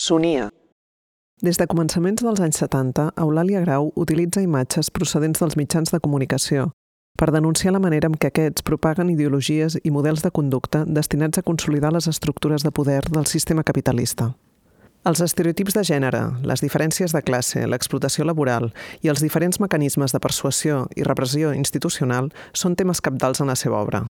Sonia. Des de començaments dels anys 70, Eulàlia Grau utilitza imatges procedents dels mitjans de comunicació per denunciar la manera en què aquests propaguen ideologies i models de conducta destinats a consolidar les estructures de poder del sistema capitalista. Els estereotips de gènere, les diferències de classe, l'explotació laboral i els diferents mecanismes de persuasió i repressió institucional són temes capdals en la seva obra.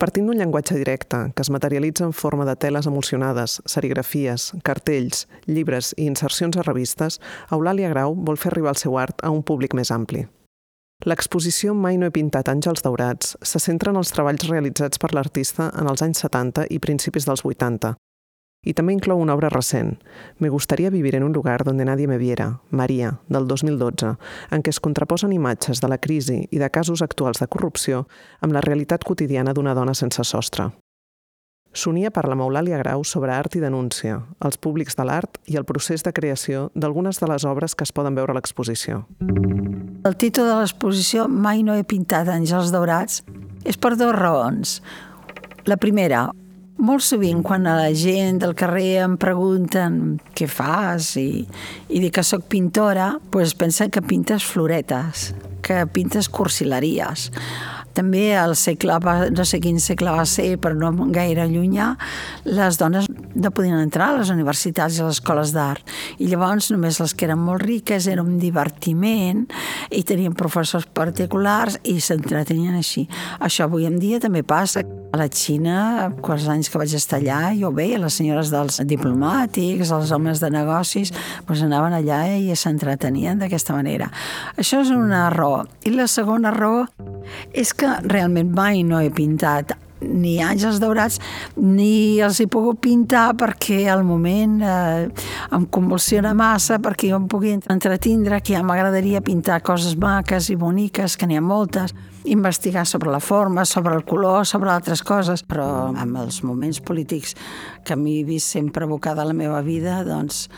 Partint d'un llenguatge directe, que es materialitza en forma de teles emulsionades, serigrafies, cartells, llibres i insercions a revistes, Eulàlia Grau vol fer arribar el seu art a un públic més ampli. L'exposició Mai no he pintat àngels daurats se centra en els treballs realitzats per l'artista en els anys 70 i principis dels 80, i també inclou una obra recent, Me gustaría vivir en un lugar donde nadie me viera, Maria, del 2012, en què es contraposen imatges de la crisi i de casos actuals de corrupció amb la realitat quotidiana d'una dona sense sostre. Sonia parla amb Eulàlia Grau sobre art i denúncia, els públics de l'art i el procés de creació d'algunes de les obres que es poden veure a l'exposició. El títol de l'exposició Mai no he pintat àngels daurats és per dues raons. La primera, molt sovint quan a la gent del carrer em pregunten què fas i, i dic que sóc pintora, doncs pensen que pintes floretes, que pintes cursileries. També al segle, no sé quin segle va ser, però no gaire llunyà, les dones no podien entrar a les universitats i a les escoles d'art. I llavors només les que eren molt riques era un divertiment i tenien professors particulars i s'entretenien així. Això avui en dia també passa. A la Xina, quants anys que vaig estar allà, jo veia les senyores dels diplomàtics, els homes de negocis, doncs anaven allà i s'entretenien d'aquesta manera. Això és una raó. I la segona raó és que realment mai no he pintat ni àngels daurats ni els he pogut pintar perquè al moment eh, em convulsiona massa perquè jo em pugui entretindre que ja m'agradaria pintar coses maques i boniques, que n'hi ha moltes investigar sobre la forma, sobre el color, sobre altres coses, però amb els moments polítics que m'he vist sempre abocada a la meva vida, doncs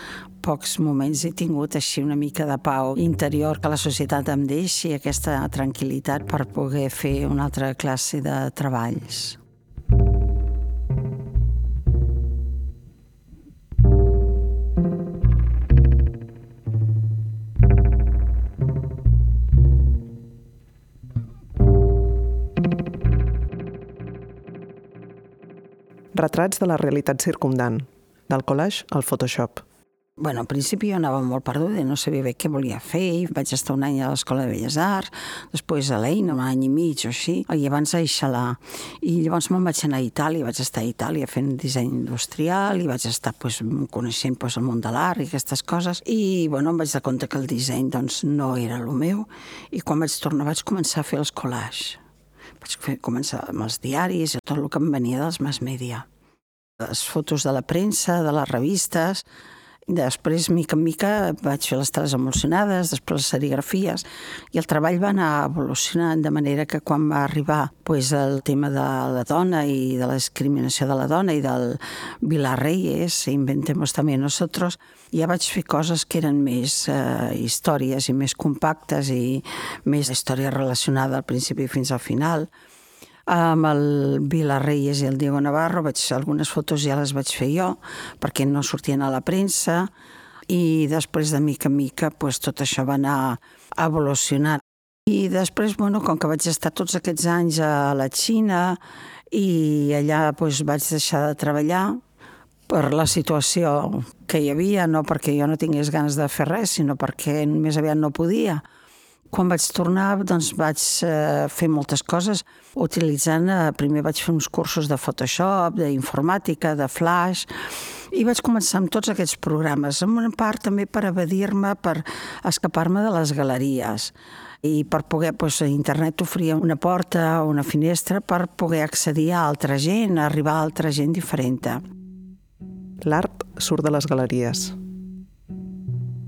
pocs moments he tingut així una mica de pau interior que la societat em deixi aquesta tranquil·litat per poder fer una altra classe de treballs. Retrats de la realitat circundant, del collage al Photoshop. Bueno, al principi jo anava molt perduda no sabia bé què volia fer. I vaig estar un any a l'Escola de Belles Arts, després a l'Eina, un any i mig o així, i abans a Ixalà. I llavors me'n vaig anar a Itàlia, vaig estar a Itàlia fent disseny industrial i vaig estar pues, coneixent pues, el món de l'art i aquestes coses. I bueno, em vaig dar compte que el disseny doncs, no era el meu. I quan vaig tornar vaig començar a fer els collages. Vaig fer, començar amb els diaris i tot el que em venia dels mass media. Les fotos de la premsa, de les revistes, Després, mica en mica, vaig fer les teles emulsionades, després les serigrafies, i el treball va anar evolucionant de manera que quan va arribar pues, el tema de la dona i de la discriminació de la dona i del Vilar Reyes, Inventemos també nosotros, ja vaig fer coses que eren més eh, històries i més compactes i més història relacionada al principi fins al final amb el Vila Reyes i el Diego Navarro, vaig, algunes fotos ja les vaig fer jo, perquè no sortien a la premsa, i després de mica en mica pues, tot això va anar evolucionant. I després, bueno, com que vaig estar tots aquests anys a la Xina i allà pues, vaig deixar de treballar per la situació que hi havia, no perquè jo no tingués ganes de fer res, sinó perquè més aviat no podia. Quan vaig tornar, doncs vaig eh, fer moltes coses utilitzant, eh, primer vaig fer uns cursos de Photoshop, d'informàtica, de Flash, i vaig començar amb tots aquests programes, en una part també per evadir-me, per escapar-me de les galeries i per poder, doncs, internet oferia una porta, una finestra per poder accedir a altra gent, a arribar a altra gent diferent. L'art surt de les galeries.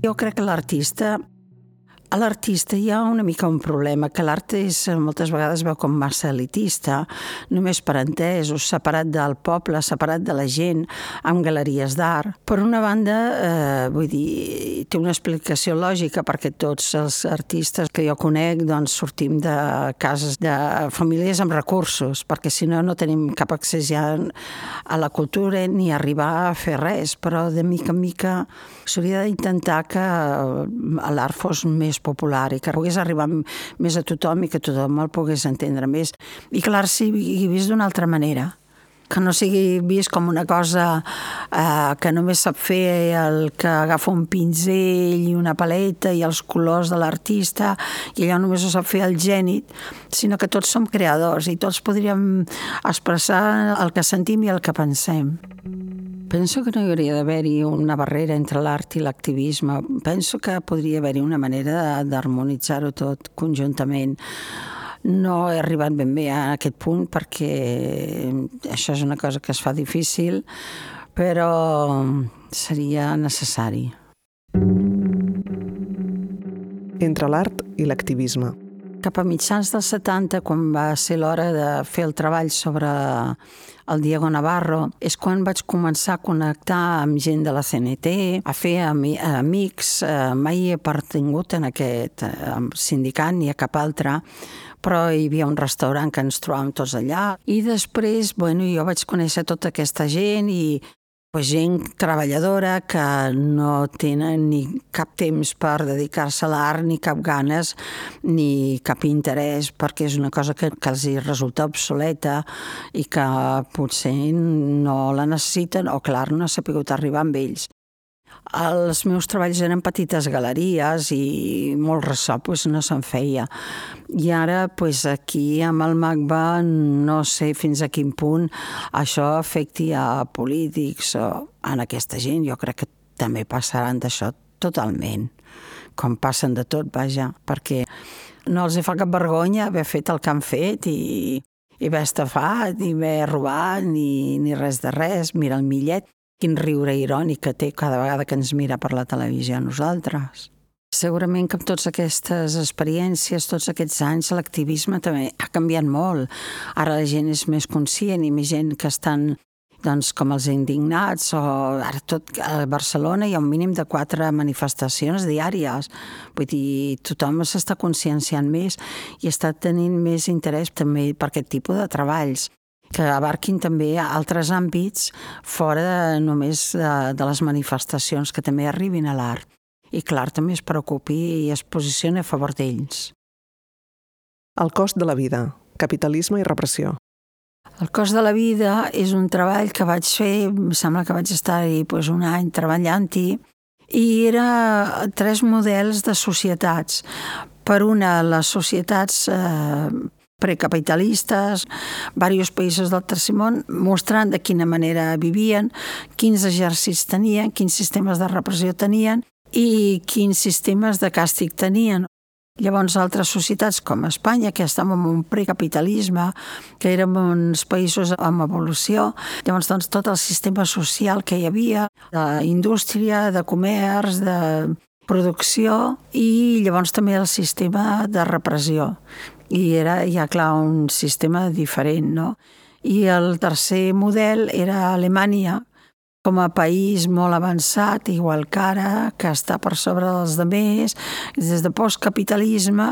Jo crec que l'artista a l'artista hi ha una mica un problema, que l'art és moltes vegades veu com massa elitista, només per entesos, separat del poble, separat de la gent, amb galeries d'art. Per una banda, eh, vull dir, té una explicació lògica perquè tots els artistes que jo conec doncs, sortim de cases de famílies amb recursos, perquè si no no tenim cap accés ja a la cultura ni arribar a fer res, però de mica en mica s'hauria d'intentar que l'art fos més popular i que pogués arribar més a tothom i que tothom el pogués entendre més. I que l'art sigui vist d'una altra manera que no sigui vist com una cosa eh, que només sap fer el que agafa un pinzell i una paleta i els colors de l'artista i allò només ho sap fer el gènit, sinó que tots som creadors i tots podríem expressar el que sentim i el que pensem. Penso que no hi hauria d'haver-hi una barrera entre l'art i l'activisme. Penso que podria haver-hi una manera d'harmonitzar-ho tot conjuntament. No he arribat ben bé a aquest punt perquè això és una cosa que es fa difícil, però seria necessari. Entre l'art i l'activisme cap a mitjans dels 70, quan va ser l'hora de fer el treball sobre el Diego Navarro, és quan vaig començar a connectar amb gent de la CNT, a fer ami amics. Eh, mai he pertingut en aquest eh, sindicat ni a cap altre, però hi havia un restaurant que ens trobàvem tots allà. I després, bueno, jo vaig conèixer tota aquesta gent i pues, gent treballadora que no tenen ni cap temps per dedicar-se a l'art, ni cap ganes, ni cap interès, perquè és una cosa que, que els resulta obsoleta i que potser no la necessiten o, clar, no ha sapigut arribar amb ells. Els meus treballs eren petites galeries i molt ressò pues, no se'n feia. I ara pues, aquí amb el MACBA no sé fins a quin punt això afecti a polítics o a aquesta gent. Jo crec que també passaran d'això totalment, com passen de tot, vaja, perquè no els fa cap vergonya haver fet el que han fet i, i haver estafat, ni haver robat, ni, ni res de res. Mira el millet, Quin riure irònic que té cada vegada que ens mira per la televisió a nosaltres. Segurament que amb totes aquestes experiències, tots aquests anys, l'activisme també ha canviat molt. Ara la gent és més conscient i més gent que estan doncs, com els indignats, o ara tot a Barcelona hi ha un mínim de quatre manifestacions diàries. Vull dir, tothom s'està conscienciant més i està tenint més interès també per aquest tipus de treballs que abarquin també altres àmbits fora de, només de, de les manifestacions, que també arribin a l'art. I l'art també es preocupi i es posicioni a favor d'ells. El cost de la vida, capitalisme i repressió. El cost de la vida és un treball que vaig fer, em sembla que vaig estar-hi doncs, un any treballant-hi, i era tres models de societats. Per una, les societats eh, precapitalistes, diversos països del tercer món, mostrant de quina manera vivien, quins exèrcits tenien, quins sistemes de repressió tenien i quins sistemes de càstig tenien. Llavors, altres societats com Espanya, que estàvem en un precapitalisme, que érem uns països amb evolució, llavors doncs, tot el sistema social que hi havia, d'indústria, de comerç, de producció i llavors també el sistema de repressió i era ja clar un sistema diferent, no? I el tercer model era Alemanya, com a país molt avançat, igual que ara, que està per sobre dels demés, des de postcapitalisme,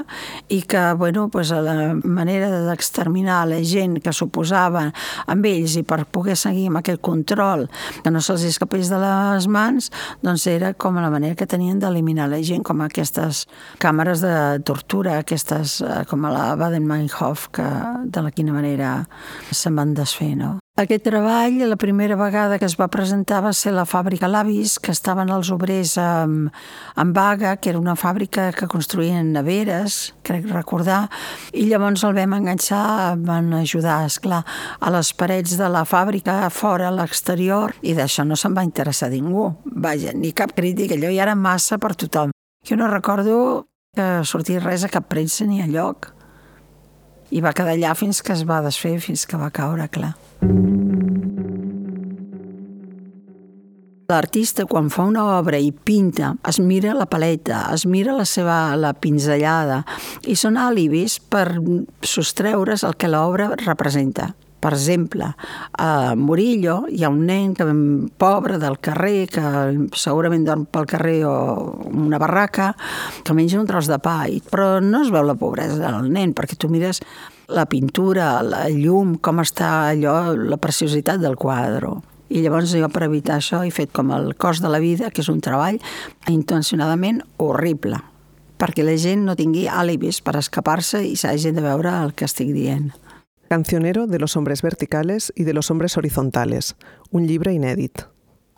i que, bueno, pues, la manera d'exterminar la gent que s'oposava amb ells i per poder seguir amb aquest control, que no se'ls escapés de les mans, doncs era com la manera que tenien d'eliminar la gent, com aquestes càmeres de tortura, aquestes, eh, com la Baden-Meinhof, que de la quina manera se'n van desfer, no? Aquest treball, la primera vegada que es va presentar va ser la fàbrica Lavis, que estaven els obrers en, en vaga, que era una fàbrica que construïen neveres, crec recordar, i llavors el vam enganxar, van ajudar, és clar, a les parets de la fàbrica, fora, a l'exterior, i d'això no se'n va interessar ningú. Vaja, ni cap crític, allò ja era massa per tothom. Jo no recordo que sortís res a cap premsa ni a lloc. I va quedar allà fins que es va desfer, fins que va caure, clar. L'artista, quan fa una obra i pinta, es mira la paleta, es mira la seva la pinzellada, i són àlibis per sostreure's el que l'obra representa. Per exemple, a Murillo hi ha un nen que, pobre del carrer, que segurament dorm pel carrer o una barraca, que menja un tros de pa, però no es veu la pobresa del nen, perquè tu mires la pintura, la llum, com està allò, la preciositat del quadre. I llavors jo per evitar això he fet com el cost de la vida, que és un treball intencionadament horrible, perquè la gent no tingui àlibis per escapar-se i s'hagi de veure el que estic dient. Cancionero de los hombres verticales y de los hombres horizontales, un llibre inèdit.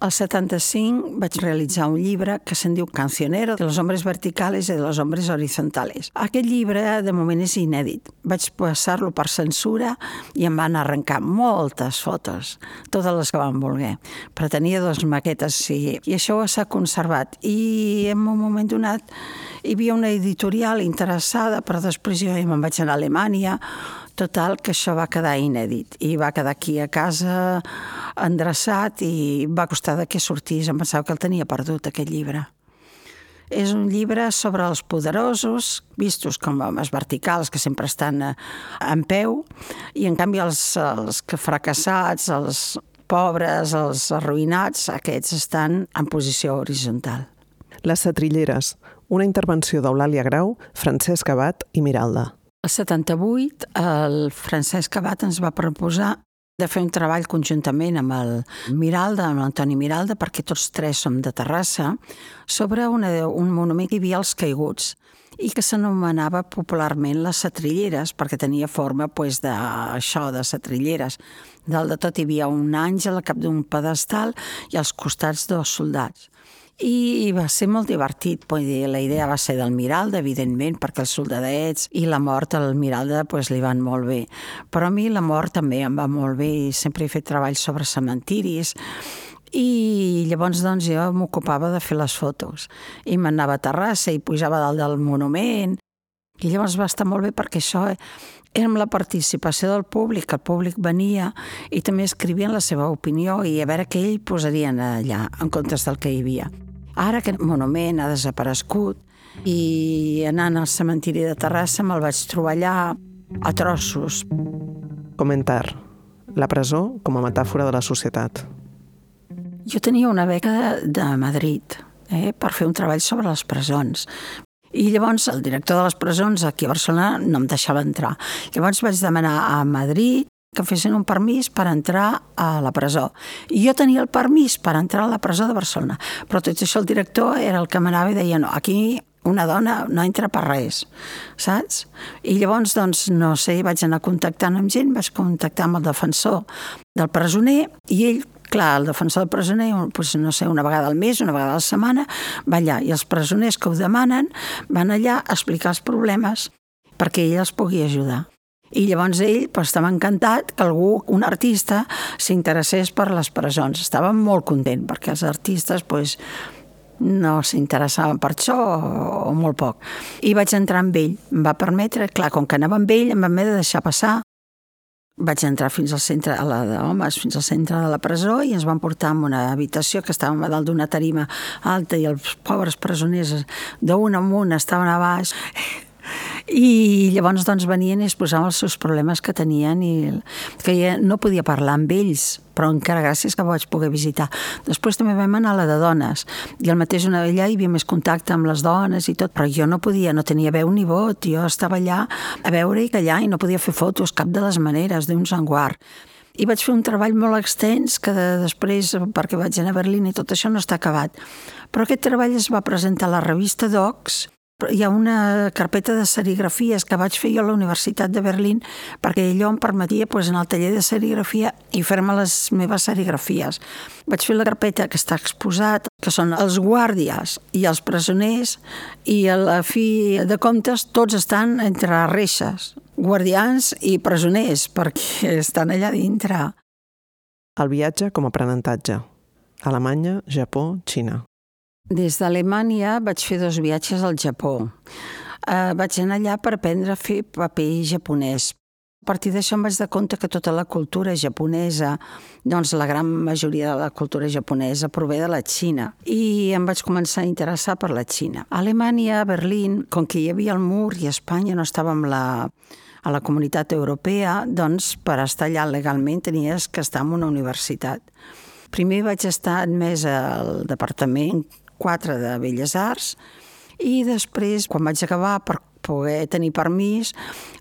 Al 75 vaig realitzar un llibre que se'n diu Cancionero de los hombres verticales y de los hombres horizontales. Aquest llibre de moment és inèdit. Vaig passar-lo per censura i em van arrencar moltes fotos, totes les que van voler. Però tenia dues maquetes sí, i això s'ha conservat. I en un moment donat hi havia una editorial interessada, però després jo me'n vaig anar a Alemanya, Total, que això va quedar inèdit i va quedar aquí a casa endreçat i va costar de que sortís. Em pensava que el tenia perdut, aquest llibre. És un llibre sobre els poderosos, vistos com homes verticals, que sempre estan eh, en peu, i en canvi els, els que fracassats, els pobres, els arruïnats, aquests estan en posició horitzontal. Les Setrilleres, una intervenció d'Eulàlia Grau, Francesc Abat i Miralda. El 78, el Francesc Abat ens va proposar de fer un treball conjuntament amb el Miralda, amb l'Antoni Miralda, perquè tots tres som de Terrassa, sobre una, un monument que hi havia als caiguts i que s'anomenava popularment les setrilleres, perquè tenia forma pues, d'això, de setrilleres. Dalt de tot hi havia un àngel al cap d'un pedestal i als costats dos soldats. I va ser molt divertit, dir, la idea va ser del Miralda, evidentment, perquè els soldadets i la mort al Miralda pues, li van molt bé. Però a mi la mort també em va molt bé i sempre he fet treballs sobre cementiris i llavors doncs, jo m'ocupava de fer les fotos i m'anava a Terrassa i pujava dalt del monument i llavors va estar molt bé perquè això era amb la participació del públic, el públic venia i també escrivien la seva opinió i a veure què ell posarien allà en comptes del que hi havia. Ara aquest monument ha desaparegut i anant al cementiri de Terrassa me'l vaig trobar allà a trossos. Comentar. La presó com a metàfora de la societat. Jo tenia una beca de, de Madrid eh, per fer un treball sobre les presons. I llavors el director de les presons aquí a Barcelona no em deixava entrar. Llavors vaig demanar a Madrid que fessin un permís per entrar a la presó. I jo tenia el permís per entrar a la presó de Barcelona, però tot això el director era el que m'anava i deia no, aquí una dona no entra per res, saps? I llavors, doncs, no sé, vaig anar contactant amb gent, vaig contactar amb el defensor del presoner i ell clar, el defensor del presoner, doncs, no sé, una vegada al mes, una vegada a la setmana, va allà. I els presoners que ho demanen van allà a explicar els problemes perquè ell els pugui ajudar. I llavors ell pues, estava encantat que algú, un artista, s'interessés per les presons. Estava molt content, perquè els artistes pues, no s'interessaven per això o, o molt poc. I vaig entrar amb ell. Em va permetre, clar, com que anava amb ell, em va haver de deixar passar. Vaig entrar fins al centre, a la d'homes, fins al centre de la presó i ens van portar en una habitació que estàvem a dalt d'una tarima alta i els pobres presoners d'un amunt estaven a baix i llavors doncs venien i es posaven els seus problemes que tenien i que ja no podia parlar amb ells però encara gràcies que vaig poder visitar. Després també vam anar a la de dones, i al mateix una d'allà hi havia més contacte amb les dones i tot, però jo no podia, no tenia veu ni vot, jo estava allà a veure i callar i no podia fer fotos cap de les maneres, d'un sanguar. I vaig fer un treball molt extens que de, després, perquè vaig anar a Berlín i tot això no està acabat. Però aquest treball es va presentar a la revista Docs hi ha una carpeta de serigrafies que vaig fer jo a la Universitat de Berlín perquè allò em permetia pues, en el taller de serigrafia i fer-me les meves serigrafies. Vaig fer la carpeta que està exposat, que són els guàrdies i els presoners i a la fi de comptes tots estan entre reixes, guardians i presoners, perquè estan allà dintre. El viatge com a aprenentatge. Alemanya, Japó, Xina. Des d'Alemanya vaig fer dos viatges al Japó. Uh, vaig anar allà per aprendre a fer paper japonès. A partir d'això em vaig dar compte que tota la cultura japonesa, doncs la gran majoria de la cultura japonesa prové de la Xina. I em vaig començar a interessar per la Xina. A Alemanya, a Berlín, com que hi havia el mur i Espanya no estava amb la, a la comunitat europea, doncs per estar allà legalment tenies que estar en una universitat. Primer vaig estar admès al Departament 4 de Belles Arts i després, quan vaig acabar, per poder tenir permís,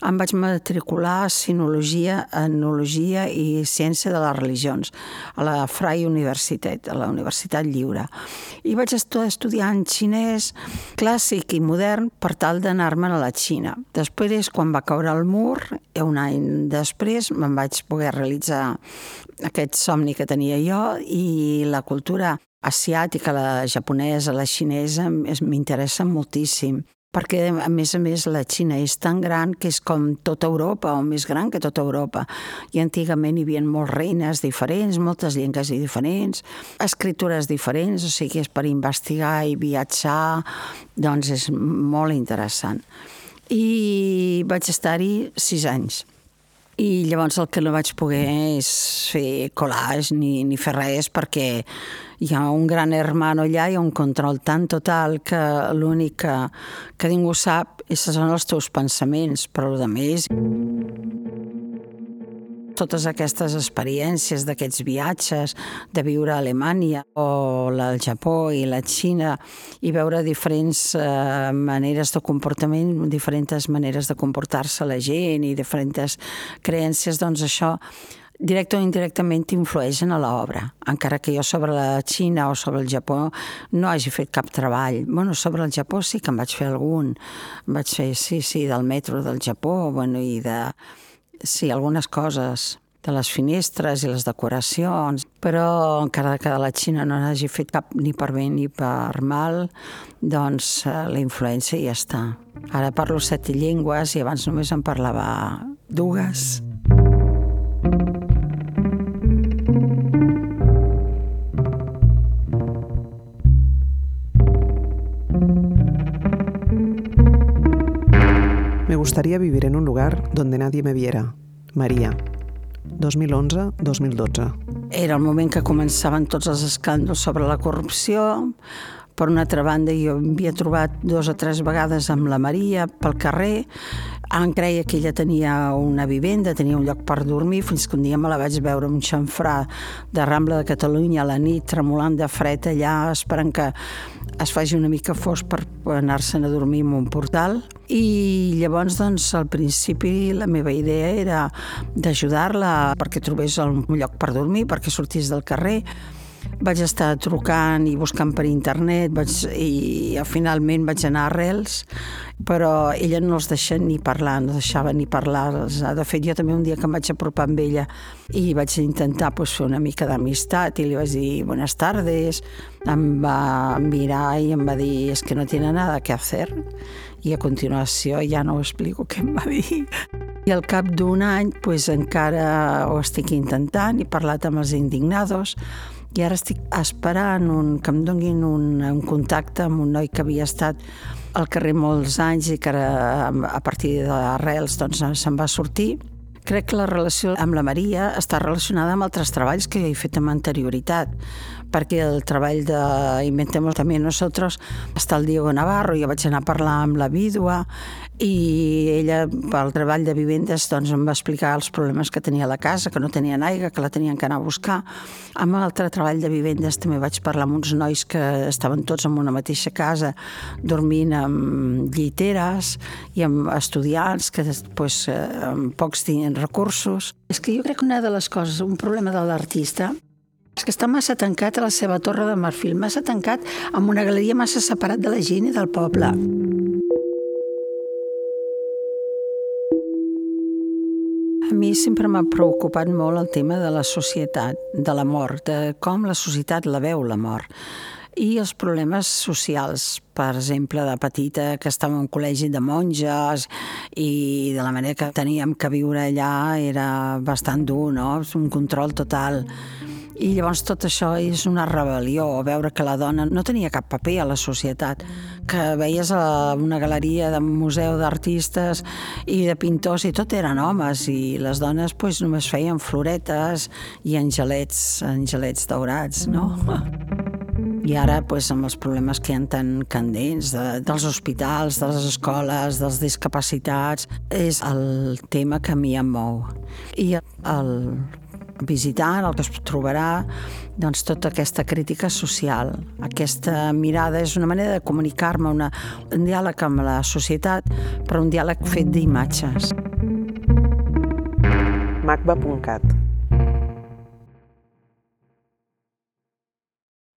em vaig matricular a Sinologia, Enologia i Ciència de les Religions a la Freie Universitat, a la Universitat Lliure. I vaig estudiar en xinès clàssic i modern per tal d'anar-me'n a la Xina. Després, quan va caure el mur, un any després me'n vaig poder realitzar aquest somni que tenia jo i la cultura asiàtica, la japonesa, la xinesa, m'interessa moltíssim perquè a més a més la Xina és tan gran que és com tota Europa o més gran que tota Europa i antigament hi havia molts reines diferents, moltes llengües diferents, escritures diferents, o sigui, és per investigar i viatjar, doncs és molt interessant. I vaig estar-hi sis anys. I llavors el que no vaig poder és fer collage ni, ni fer res perquè hi ha un gran hermano allà, hi ha un control tan total que l'únic que, que ningú sap són els teus pensaments, però el més. Totes aquestes experiències d'aquests viatges, de viure a Alemanya o al Japó i la Xina i veure diferents eh, maneres de comportament, diferents maneres de comportar-se la gent i diferents creències, doncs això directe o indirectament influeixen a l'obra, encara que jo sobre la Xina o sobre el Japó no hagi fet cap treball. Bueno, sobre el Japó sí que en vaig fer algun. En vaig fer, sí, sí, del metro del Japó, bueno, i de sí, algunes coses de les finestres i les decoracions, però encara que de la Xina no n'hagi fet cap ni per bé ni per mal, doncs eh, la influència ja està. Ara parlo set llengües i abans només en parlava dues. Gustaría vivir en un lugar donde nadie me viera. María. 2011-2012. Era el moment que començaven tots els escàndols sobre la corrupció. Per una altra banda, jo havia trobat dos o tres vegades amb la Maria pel carrer. Em creia que ella tenia una vivenda, tenia un lloc per dormir, fins que un dia me la vaig veure un xanfrà de Rambla de Catalunya a la nit, tremolant de fred allà, esperant que es faci una mica fos per anar-se'n a dormir en un portal i llavors doncs al principi la meva idea era d'ajudar-la perquè trobés un lloc per dormir, perquè sortís del carrer vaig estar trucant i buscant per internet vaig, i finalment vaig anar a Arrels però ella no els deixa ni parlar, no deixava ni parlar. De fet, jo també un dia que em vaig apropar amb ella i vaig intentar pues, fer una mica d'amistat i li vaig dir buenas tardes, em va mirar i em va dir es que no tiene nada que hacer i a continuació ja no ho explico què em va dir. I al cap d'un any pues, encara ho estic intentant, he parlat amb els indignados, i ara estic esperant un, que em donguin un, un contacte amb un noi que havia estat al carrer molts anys i que ara, a partir d'arrels doncs, se'n va sortir. Crec que la relació amb la Maria està relacionada amb altres treballs que he fet amb anterioritat perquè el treball de Inventemos també nosaltres està el Diego Navarro, jo vaig anar a parlar amb la vídua i ella pel treball de vivendes doncs, em va explicar els problemes que tenia la casa, que no tenien aigua, que la tenien que anar a buscar. Amb l'altre treball de vivendes també vaig parlar amb uns nois que estaven tots en una mateixa casa dormint amb lliteres i amb estudiants que eh, amb pocs tenien recursos. És que jo crec que una de les coses, un problema de l'artista és que està massa tancat a la seva torre de marfil, massa tancat amb una galeria massa separat de la gent i del poble. Mi sempre m'ha preocupat molt el tema de la societat, de la mort, de com la societat la veu, la mort. I els problemes socials, per exemple, de petita, que estava en un col·legi de monges i de la manera que teníem que viure allà era bastant dur, no? Un control total. I llavors tot això és una rebel·lió, veure que la dona no tenia cap paper a la societat, que veies a una galeria de museu d'artistes i de pintors i tot eren homes i les dones pues, només feien floretes i angelets, angelets daurats, no? I ara, pues, amb els problemes que hi ha tan candents de, dels hospitals, de les escoles, dels discapacitats, és el tema que a mi em mou. I el visitant, el que es trobarà doncs, tota aquesta crítica social. Aquesta mirada és una manera de comunicar-me, un diàleg amb la societat, però un diàleg fet d'imatges. macba.cat